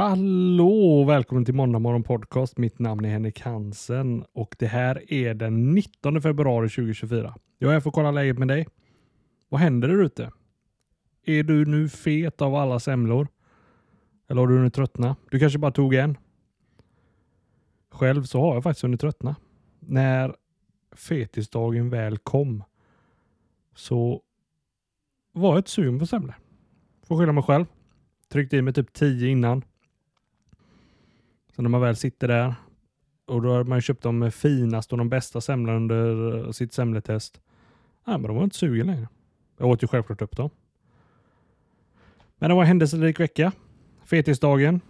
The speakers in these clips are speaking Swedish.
Hallå och välkommen till Måndag Morgon Podcast. Mitt namn är Henrik Hansen och det här är den 19 februari 2024. Jag är här för att kolla läget med dig. Vad händer där ute? Är du nu fet av alla semlor? Eller har du hunnit tröttna? Du kanske bara tog en? Själv så har jag faktiskt hunnit tröttna. När fetisdagen väl kom så var jag ett sugen på semlor. Får skylla mig själv. Tryckte i mig typ 10 innan. Så när man väl sitter där och då har man köpt de finaste och de bästa semlorna under eh, sitt semletest. Nej, men de var inte sugen längre. Jag åt ju självklart upp dem. Men det var en händelserik vecka. Fetisdagen.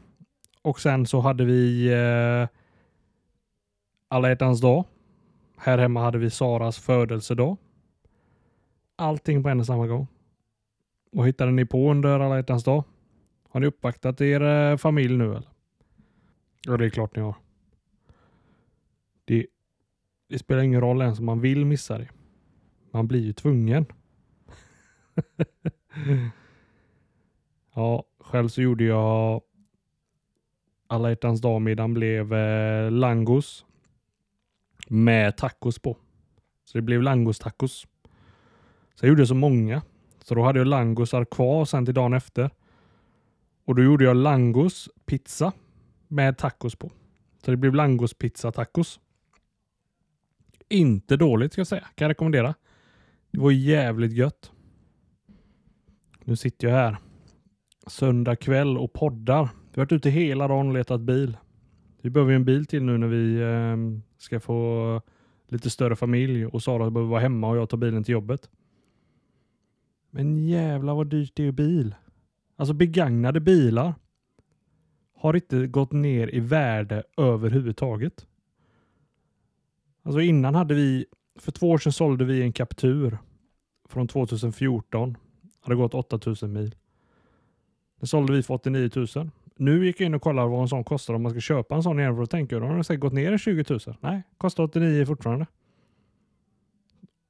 Och sen så hade vi eh, alla hjärtans dag. Här hemma hade vi Saras födelsedag. Allting på en och samma gång. Vad hittade ni på under alla hjärtans dag? Har ni uppvaktat er eh, familj nu eller? Ja, det är klart ni har. Det, det spelar ingen roll ens om man vill missa det. Man blir ju tvungen. ja, själv så gjorde jag alla hjärtans dag-middagen blev eh, langos med tacos på. Så det blev langos-tacos. Så jag gjorde så många. Så då hade jag langosar kvar sen till dagen efter. Och då gjorde jag langos pizza med tacos på. Så det blev langospizza-tacos. Inte dåligt ska jag säga. Kan jag rekommendera. Det var jävligt gött. Nu sitter jag här söndag kväll och poddar. Vi har varit ute hela dagen och letat bil. Vi behöver en bil till nu när vi eh, ska få lite större familj och Sara behöver vara hemma och jag tar bilen till jobbet. Men jävla vad dyrt det är bil. Alltså begagnade bilar har inte gått ner i värde överhuvudtaget. Alltså innan hade vi, för två år sedan sålde vi en Captur från 2014. Hade gått 8000 mil. Den sålde vi för 89 000. Nu gick jag in och kollade vad en sån kostar om man ska köpa en sån igen för att tänka då har den säkert gått ner i 20 000. Nej, kostar 89 fortfarande.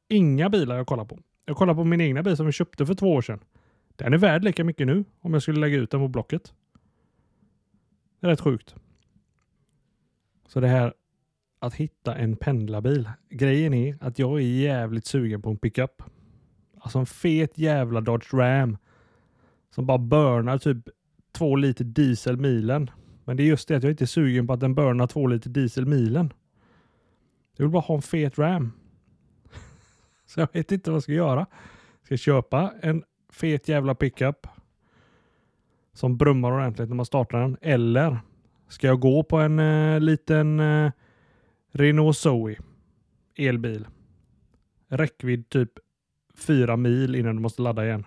Inga bilar jag kollar på. Jag kollar på min egna bil som jag köpte för två år sedan. Den är värd lika mycket nu om jag skulle lägga ut den på Blocket. Det är rätt sjukt. Så det här att hitta en pendlarbil. Grejen är att jag är jävligt sugen på en pickup. Alltså en fet jävla Dodge Ram. Som bara burnar typ två liter diesel milen. Men det är just det att jag inte är sugen på att den burnar två liter diesel milen. Jag vill bara ha en fet Ram. Så jag vet inte vad jag ska göra. Ska jag köpa en fet jävla pickup som brummar ordentligt när man startar den. Eller ska jag gå på en eh, liten eh, Renault Zoe elbil. Räckvidd typ fyra mil innan du måste ladda igen.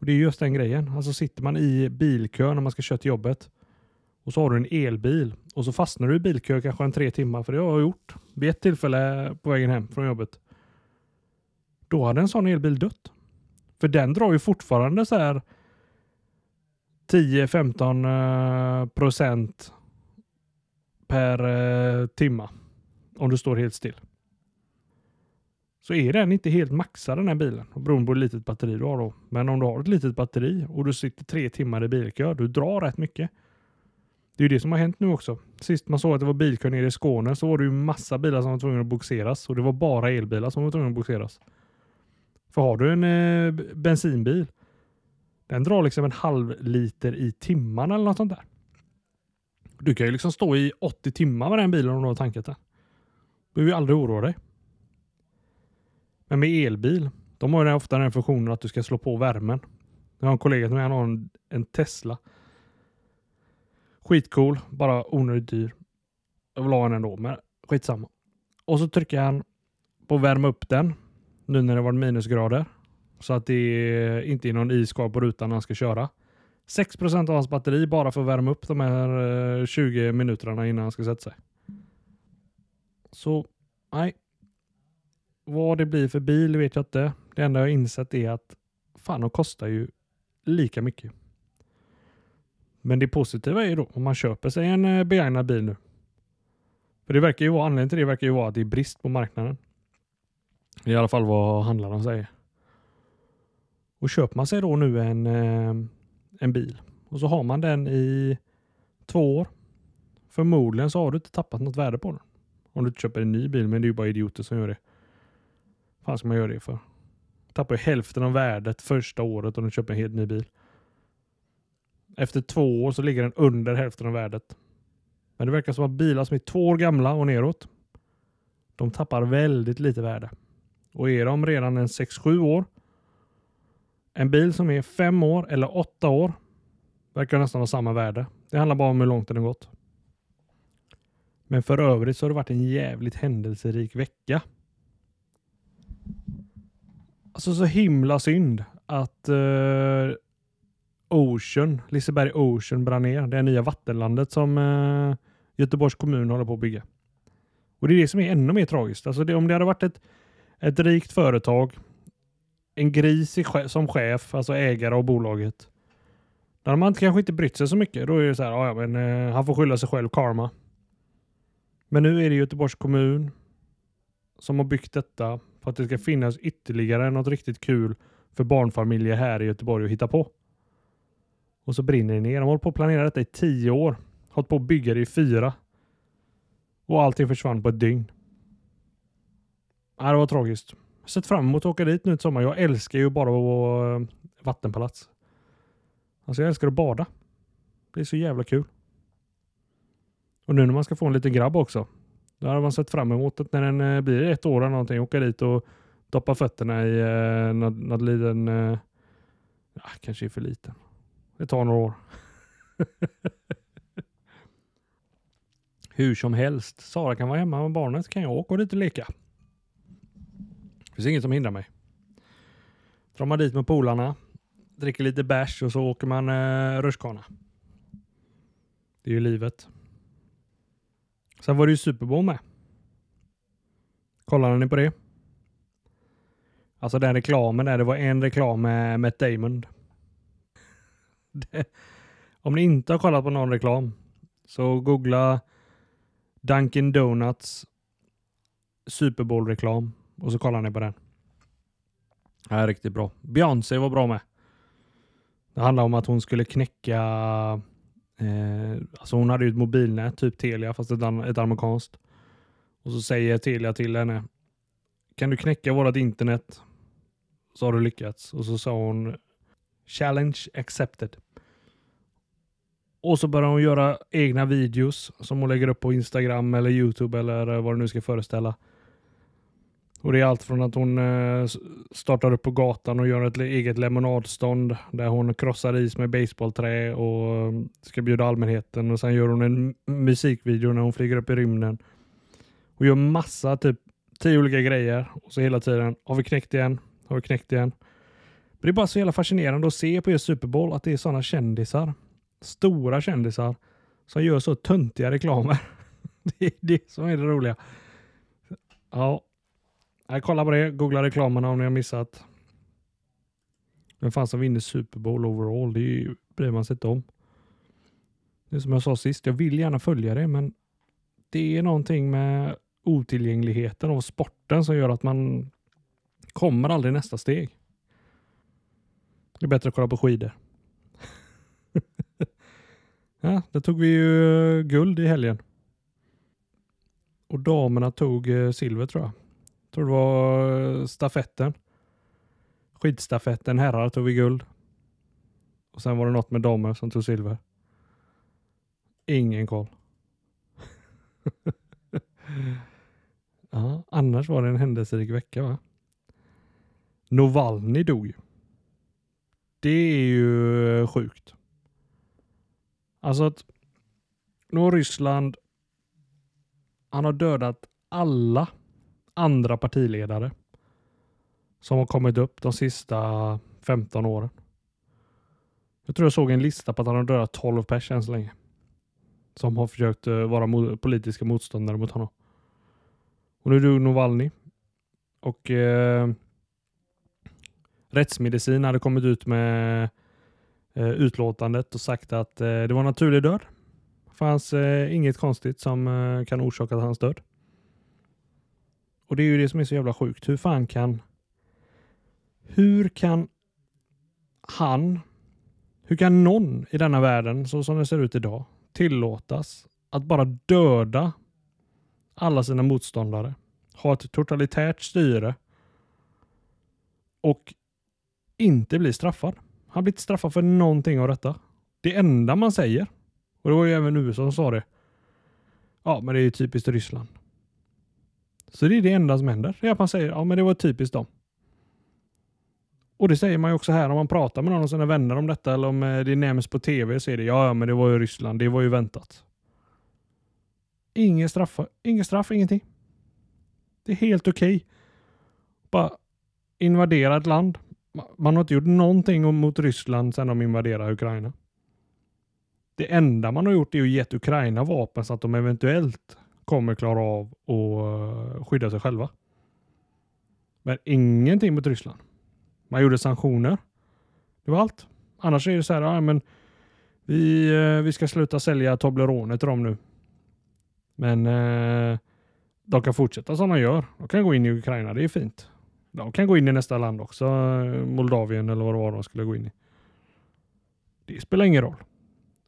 Och Det är just den grejen. Alltså sitter man i bilkö när man ska köra till jobbet och så har du en elbil och så fastnar du i bilkö kanske en tre timmar, för det har jag gjort vid ett tillfälle på vägen hem från jobbet. Då hade en sån elbil dött. För den drar ju fortfarande så här 10-15 eh, procent per eh, timma om du står helt still. Så är den inte helt maxad den här bilen, beroende på hur litet batteri du har då. Men om du har ett litet batteri och du sitter tre timmar i bilkö, du drar rätt mycket. Det är ju det som har hänt nu också. Sist man såg att det var bilkö nere i Skåne så var det ju massa bilar som var tvungna att boxeras och det var bara elbilar som var tvungna att boxeras. För har du en eh, bensinbil, den drar liksom en halv liter i timmen eller något sånt där. Du kan ju liksom stå i 80 timmar med den bilen om du har tankat den. Du behöver ju aldrig oroa dig. Men med elbil, de har ju ofta den funktionen att du ska slå på värmen. Jag har en kollega som har en, en Tesla. Skitcool, bara onödigt dyr. Jag vill ha en ändå, men skitsamma. Och så trycker han på värma upp den nu när det var minusgrader. Så att det inte är någon is kvar på rutan när han ska köra. 6% av hans batteri bara för att värma upp de här eh, 20 minuterna innan han ska sätta sig. Så nej. Vad det blir för bil vet jag inte. Det enda jag insett är att fan de kostar ju lika mycket. Men det positiva är ju då om man köper sig en eh, begagnad bil nu. För det verkar ju vara, anledningen till det verkar ju vara att det är brist på marknaden. I alla fall vad handlarna säger. Och köper man sig då nu en, eh, en bil och så har man den i två år. Förmodligen så har du inte tappat något värde på den. Om du inte köper en ny bil, men det är ju bara idioter som gör det. Vad fan ska man göra det för? Tappar ju hälften av värdet första året om du köper en helt ny bil. Efter två år så ligger den under hälften av värdet. Men det verkar som att bilar som är två år gamla och neråt, de tappar väldigt lite värde. Och är de redan en 6-7 år, en bil som är fem år eller åtta år verkar nästan ha samma värde. Det handlar bara om hur långt den har gått. Men för övrigt så har det varit en jävligt händelserik vecka. Alltså så himla synd att uh, Ocean, Liseberg Ocean brann ner. Det nya vattenlandet som uh, Göteborgs kommun håller på att bygga. Och det är det som är ännu mer tragiskt. Alltså det, om det hade varit ett, ett rikt företag, en gris som chef, alltså ägare av bolaget. Då hade man kanske inte brytt sig så mycket. Då är det så här, ah, ja men eh, han får skylla sig själv, karma. Men nu är det Göteborgs kommun som har byggt detta för att det ska finnas ytterligare något riktigt kul för barnfamiljer här i Göteborg att hitta på. Och så brinner det ner. De har hållit på att planera detta i tio år. Hållit på att bygga det i fyra. Och allting försvann på ett dygn. Ja, det var tragiskt. Sett fram emot att åka dit nu i sommar. Jag älskar ju bara att eh, vattenpalats. Alltså jag älskar att bada. Det är så jävla kul. Och nu när man ska få en liten grabb också. Då har man sett fram emot att när den eh, blir ett år eller någonting åka dit och doppa fötterna i eh, någon, liten... Eh, ja, kanske är för liten. Det tar några år. Hur som helst. Sara kan vara hemma med barnet så kan jag åka dit och leka. Det finns inget som hindrar mig. Drar man dit med polarna, dricker lite bärs och så åker man eh, rutschkana. Det är ju livet. Sen var det ju Super Bowl med. Kollade ni på det? Alltså den reklamen där, det var en reklam med Matt Damon. Det, om ni inte har kollat på någon reklam så googla Dunkin Donuts Super Bowl-reklam och så kollar ni på den. Det är riktigt bra. Beyoncé var bra med. Det handlar om att hon skulle knäcka Eh, alltså hon hade ju ett mobilnät, typ Telia, fast ett, ett amerikanskt. Och så säger Telia till henne, kan du knäcka vårat internet så har du lyckats. Och så sa hon, challenge accepted. Och så börjar hon göra egna videos som hon lägger upp på Instagram eller Youtube eller vad det nu ska föreställa. Och Det är allt från att hon eh, startar upp på gatan och gör ett eget lemonadstånd där hon krossar is med baseballträ och eh, ska bjuda allmänheten. Och Sen gör hon en musikvideo när hon flyger upp i rymden. Och gör massa, typ tio olika grejer. Och så hela tiden, har vi knäckt igen? Har vi knäckt igen? Men det är bara så jävla fascinerande att se på just Super Bowl att det är sådana kändisar, stora kändisar, som gör så töntiga reklamer. det är det som är det roliga. Ja, Nej, kolla på det. Googla reklamerna om ni har missat. Vem fan som vinner Super Bowl overall? Det ju, bryr man sig inte om. Det är som jag sa sist, jag vill gärna följa det, men det är någonting med otillgängligheten av sporten som gör att man kommer aldrig nästa steg. Det är bättre att kolla på skidor. ja, där tog vi ju eh, guld i helgen. Och damerna tog eh, silver tror jag tror det var eh, stafetten. Skidstafetten herrar tog vi guld. Och sen var det något med damer som tog silver. Ingen koll. ja, annars var det en händelserik vecka va? Novalny dog ju. Det är ju eh, sjukt. Alltså att nu har Ryssland han har dödat alla andra partiledare som har kommit upp de sista 15 åren. Jag tror jag såg en lista på att han har dödat 12 pers än så länge. Som har försökt eh, vara politiska motståndare mot honom. Och nu dog Novalny. Och eh, rättsmedicin hade kommit ut med eh, utlåtandet och sagt att eh, det var naturlig död. Det fanns eh, inget konstigt som eh, kan orsaka hans död. Och det är ju det som är så jävla sjukt. Hur fan kan... Hur kan han... Hur kan någon i denna världen, så som det ser ut idag, tillåtas att bara döda alla sina motståndare, ha ett totalitärt styre och inte bli straffad? Han blir inte straffad för någonting av detta. Det enda man säger, och det var ju även USA som sa det, ja men det är ju typiskt Ryssland. Så det är det enda som händer, det är att man säger ja men det var typiskt dem. Och det säger man ju också här om man pratar med någon av sina vänner om detta eller om eh, det nämns på tv så är det ja, ja men det var ju Ryssland, det var ju väntat. Ingen straff, ingen straff, ingenting. Det är helt okej. Okay. Bara invadera ett land. Man har inte gjort någonting mot Ryssland sedan de invaderade Ukraina. Det enda man har gjort är att gett Ukraina vapen så att de eventuellt kommer klara av att eh, skydda sig själva. Men ingenting mot Ryssland. Man gjorde sanktioner. Det var allt. Annars är det så här, ja, men vi, eh, vi ska sluta sälja Toblerone till dem nu. Men eh, de kan fortsätta som de gör. De kan gå in i Ukraina, det är fint. De kan gå in i nästa land också, eh, Moldavien eller vad det var de skulle gå in i. Det spelar ingen roll.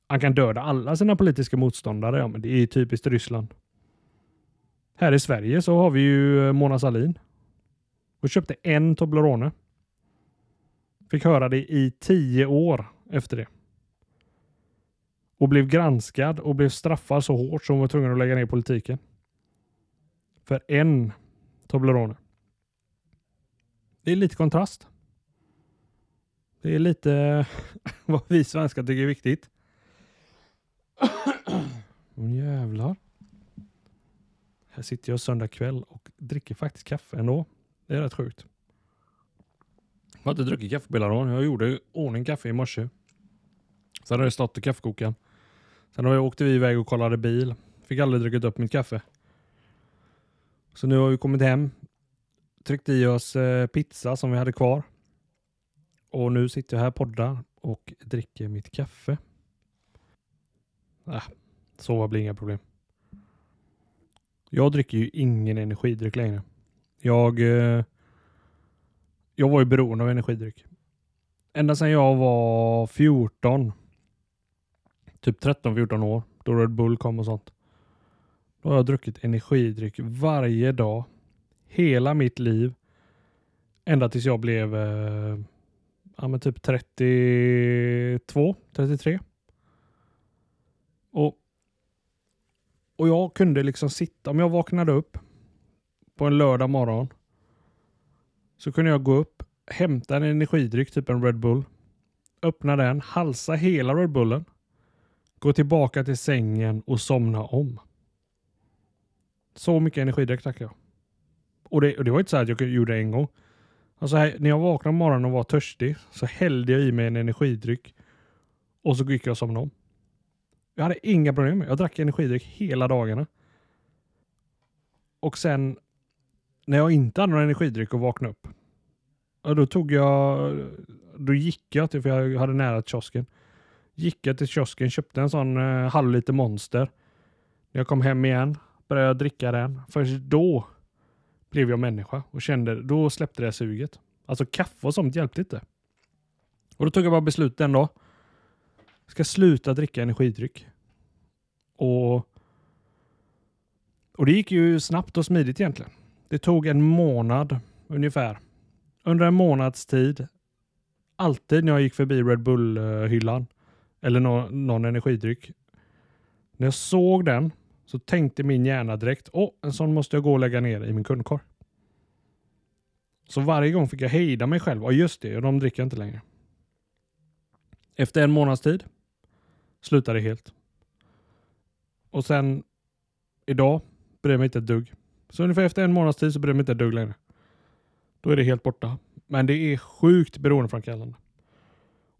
Han kan döda alla sina politiska motståndare, ja men det är typiskt Ryssland. Här i Sverige så har vi ju eh, Mona Sahlin. Hon köpte en Toblerone. Fick höra det i tio år efter det. Och blev granskad och blev straffad så hårt som hon var tvungen att lägga ner politiken. För en Toblerone. Det är lite kontrast. Det är lite vad vi svenskar tycker är viktigt. Jävlar. Här sitter jag söndag kväll och dricker faktiskt kaffe ändå. Det är rätt sjukt. Jag har inte druckit kaffe på hela dagen. Jag gjorde ordning kaffe i morse. Sen har det stått i kaffekokaren. Sen har jag åkte vi iväg och kollade bil. Fick aldrig druckit upp mitt kaffe. Så nu har vi kommit hem. Tryckt i oss eh, pizza som vi hade kvar. Och nu sitter jag här poddar och dricker mitt kaffe. Äh, sova blir inga problem. Jag dricker ju ingen energidryck längre. Jag, eh, jag var ju beroende av energidryck. Ända sedan jag var 14, typ 13-14 år, då Red Bull kom och sånt. Då har jag druckit energidryck varje dag, hela mitt liv. Ända tills jag blev eh, ja, men typ 32, 33. Och, och jag kunde liksom sitta, om jag vaknade upp på en lördag morgon så kunde jag gå upp, hämta en energidryck, typ en Red Bull, öppna den, halsa hela Red Bullen, gå tillbaka till sängen och somna om. Så mycket energidryck drack jag. Och det, och det var inte så att jag gjorde det en gång. Alltså här, när jag vaknade på morgonen och var törstig så hällde jag i mig en energidryck och så gick jag och somnade om. Jag hade inga problem med Jag drack energidryck hela dagarna. Och sen när jag inte hade någon energidryck och vaknade upp. då tog jag, då gick jag till, för jag hade nära till kiosken. Gick jag till kiosken, köpte en sån eh, halvliter monster. När jag kom hem igen började jag dricka den. Först då blev jag människa och kände, då släppte det suget. Alltså kaffe och sånt hjälpte inte. Och då tog jag bara beslut den dag. Jag ska sluta dricka energidryck. Och, och det gick ju snabbt och smidigt egentligen. Det tog en månad ungefär. Under en månads tid, alltid när jag gick förbi Red Bull-hyllan eller någon, någon energidryck. När jag såg den så tänkte min hjärna direkt, åh, en sån måste jag gå och lägga ner i min kundkorg. Så varje gång fick jag hejda mig själv. Ja just det, de dricker jag inte längre. Efter en månads tid slutade det helt. Och sen idag bryr jag mig inte ett dugg. Så ungefär efter en månads tid så bryr jag mig inte ett dugg längre. Då är det helt borta. Men det är sjukt beroendeframkallande.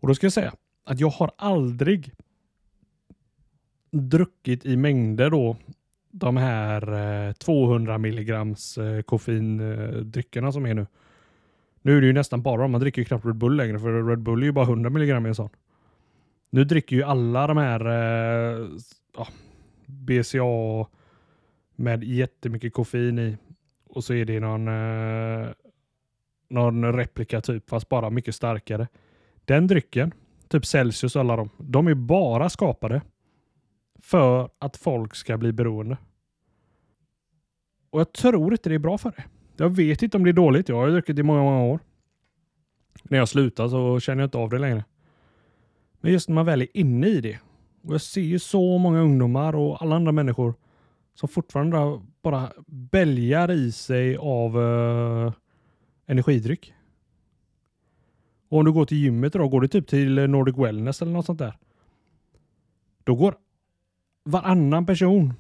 Och då ska jag säga att jag har aldrig druckit i mängder då de här eh, 200 milligrams eh, koffeindryckerna som är nu. Nu är det ju nästan bara man dricker ju knappt Red Bull längre för Red Bull är ju bara 100 milligram i en sån. Nu dricker ju alla de här eh, ja, BCA med jättemycket koffein i och så är det någon, eh, någon replika typ fast bara mycket starkare. Den drycken typ Celsius och alla dem, de är bara skapade för att folk ska bli beroende. Och jag tror inte det är bra för det. Jag vet inte om det är dåligt. Jag har ju druckit i många, många år. När jag slutar så känner jag inte av det längre. Men just när man väl är inne i det. Och jag ser ju så många ungdomar och alla andra människor som fortfarande bara bälgar i sig av uh, energidryck. Och om du går till gymmet då, går du typ till Nordic Wellness eller något sånt där. Då går varannan person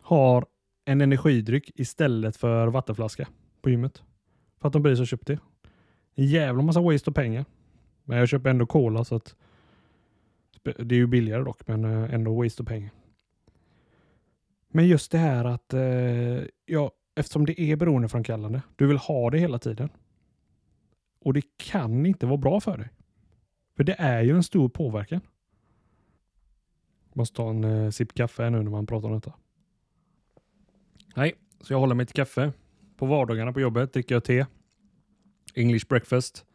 har en energidryck istället för vattenflaska på gymmet. För att de precis har köpt det. En jävla massa waste av pengar. Men jag köper ändå cola så att det är ju billigare dock, men eh, ändå waste of pengar. Men just det här att eh, ja, eftersom det är beroendeframkallande, du vill ha det hela tiden. Och det kan inte vara bra för dig. För det är ju en stor påverkan. Måste ta en eh, sipp kaffe nu när man pratar om detta. Nej, så jag håller mig till kaffe. På vardagarna på jobbet dricker jag te. English breakfast.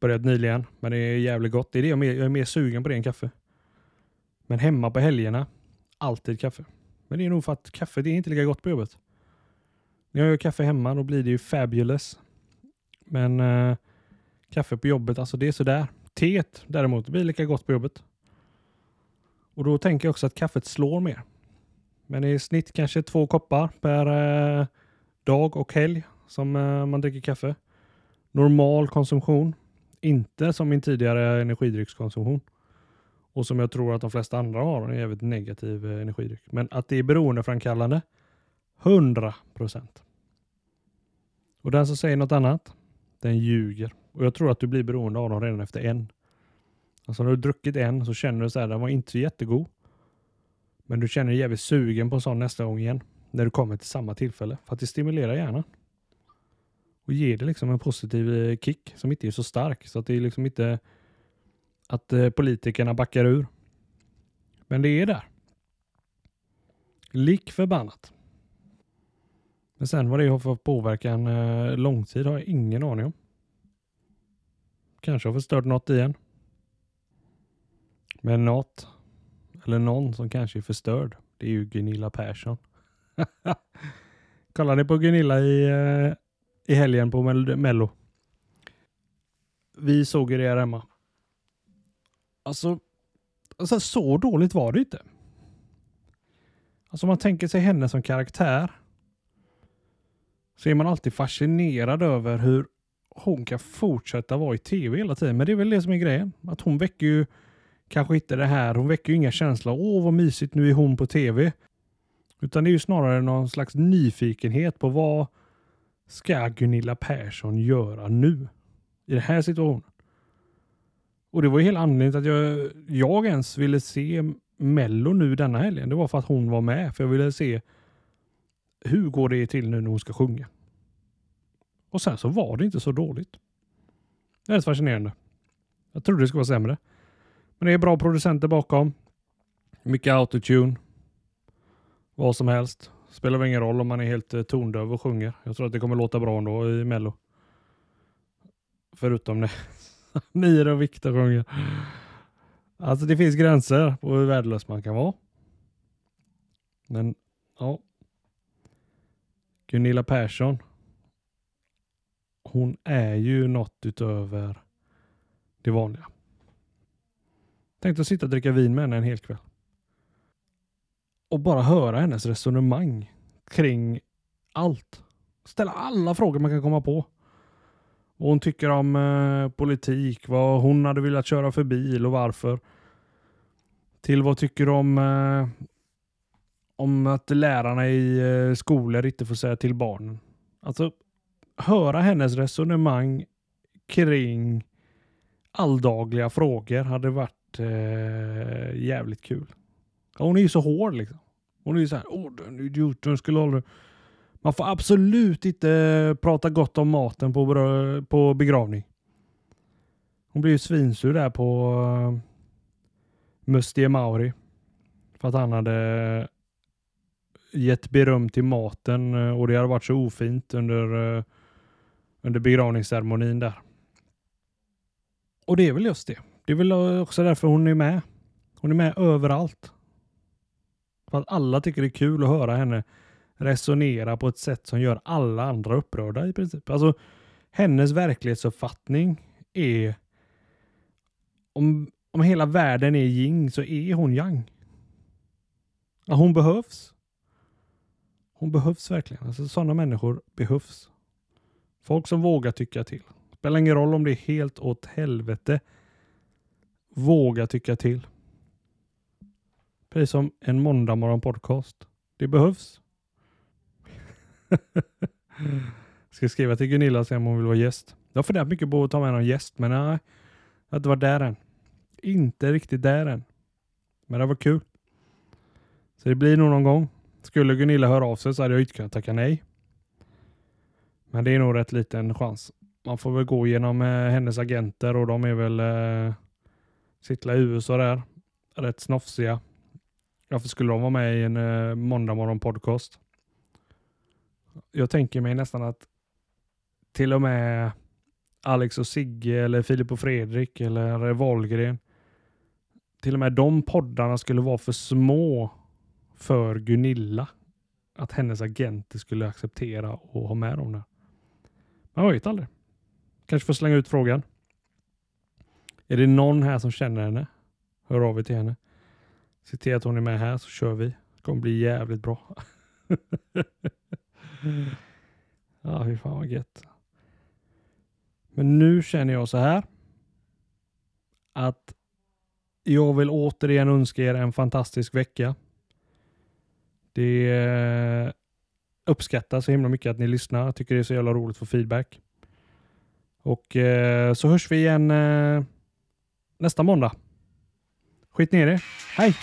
Börjat nyligen, men det är jävligt gott. Det är det jag, är, jag är mer sugen på det än kaffe. Men hemma på helgerna, alltid kaffe. Men det är nog för att kaffet är inte lika gott på jobbet. När jag gör kaffe hemma då blir det ju fabulous. Men eh, kaffe på jobbet, alltså det är sådär. Teet däremot blir lika gott på jobbet. Och då tänker jag också att kaffet slår mer. Men i snitt kanske två koppar per eh, dag och helg som eh, man dricker kaffe. Normal konsumtion. Inte som min tidigare energidryckskonsumtion. Och som jag tror att de flesta andra har en jävligt negativ eh, energidryck. Men att det är beroendeframkallande 100 procent. Och den som säger något annat, den ljuger. Och jag tror att du blir beroende av dem redan efter en. Alltså när du druckit en så känner du så här, den var inte så jättegod. Men du känner dig jävligt sugen på en sån nästa gång igen. När du kommer till samma tillfälle. För att det stimulerar hjärnan. Och ger det liksom en positiv eh, kick som inte är så stark. Så att det är liksom inte att eh, politikerna backar ur. Men det är där. Lik förbannat. Men sen vad det har för påverkan eh, långtid har jag ingen aning om. Kanske har förstört något igen. Men något, eller någon som kanske är förstörd, det är ju Gunilla Persson. Kollar ni på Gunilla i, eh, i helgen på Mello? Vi såg ju det här hemma. Alltså, alltså, så dåligt var det inte. Alltså om man tänker sig henne som karaktär så är man alltid fascinerad över hur hon kan fortsätta vara i tv hela tiden. Men det är väl det som är grejen. Att hon väcker ju kanske inte det här. Hon väcker ju inga känslor. Åh, vad mysigt, nu är hon på tv. Utan det är ju snarare någon slags nyfikenhet på vad ska Gunilla Persson göra nu? I den här situationen. Och det var ju hela anledningen till att jag, jag ens ville se Mello nu denna helgen. Det var för att hon var med. För jag ville se hur går det till nu när hon ska sjunga? Och sen så var det inte så dåligt. Det är fascinerande. Jag trodde det skulle vara sämre. Men det är bra producenter bakom. Mycket autotune. Vad som helst. Spelar väl ingen roll om man är helt eh, tondöv och sjunger. Jag tror att det kommer låta bra ändå i Mello. Förutom när Mira och Viktor sjunger. Alltså det finns gränser på hur värdelös man kan vara. Men ja, Gunilla Persson. Hon är ju något utöver det vanliga. Tänkte sitta och dricka vin med henne en hel kväll. Och bara höra hennes resonemang kring allt. Ställa alla frågor man kan komma på. Vad hon tycker om eh, politik, vad hon hade velat köra för bil och varför. Till vad tycker om eh, om att lärarna i eh, skolor inte får säga till barnen. Alltså, höra hennes resonemang kring alldagliga frågor hade varit eh, jävligt kul. Hon är ju så hård liksom. Hon är ju så här, åh den idioten skulle aldrig... Man får absolut inte eh, prata gott om maten på, på begravning. Hon blev ju svinsur där på eh, uh, Mustie Mauri. För att han hade eh, gett beröm till maten och det hade varit så ofint under, uh, under begravningsceremonin där. Och det är väl just det. Det är väl också därför hon är med. Hon är med överallt. För att alla tycker det är kul att höra henne resonera på ett sätt som gör alla andra upprörda i princip. Alltså hennes verklighetsuppfattning är om, om hela världen är yin så är hon yang. Ja, hon behövs. Hon behövs verkligen. Alltså, sådana människor behövs. Folk som vågar tycka till. Spelar ingen roll om det är helt åt helvete. Våga tycka till. Precis som en måndagmorgon podcast. Det behövs. Ska skriva till Gunilla och se om hon vill vara gäst. Jag har funderat mycket på att ta med någon gäst, men nej. Jag har inte varit där än. Inte riktigt där än. Men det var kul. Så det blir nog någon gång. Skulle Gunilla höra av sig så hade jag inte kunnat tacka nej. Men det är nog rätt liten chans. Man får väl gå genom eh, hennes agenter och de är väl eh, sittla i USA där. Rätt snofsiga. Varför skulle de vara med i en eh, måndagmorgon podcast? Jag tänker mig nästan att till och med Alex och Sigge eller Filip och Fredrik eller Wahlgren. Till och med de poddarna skulle vara för små för Gunilla. Att hennes agenter skulle acceptera och ha med dem där. Man vet aldrig. Kanske får slänga ut frågan. Är det någon här som känner henne? Hör av er till henne. Se till att hon är med här så kör vi. Det kommer bli jävligt bra. ja, fy fan vad gött. Men nu känner jag så här. Att jag vill återigen önska er en fantastisk vecka. Det uppskattar så himla mycket att ni lyssnar. Jag tycker det är så jävla roligt att få feedback. Och eh, så hörs vi igen eh, nästa måndag. Skit ner det. Hej!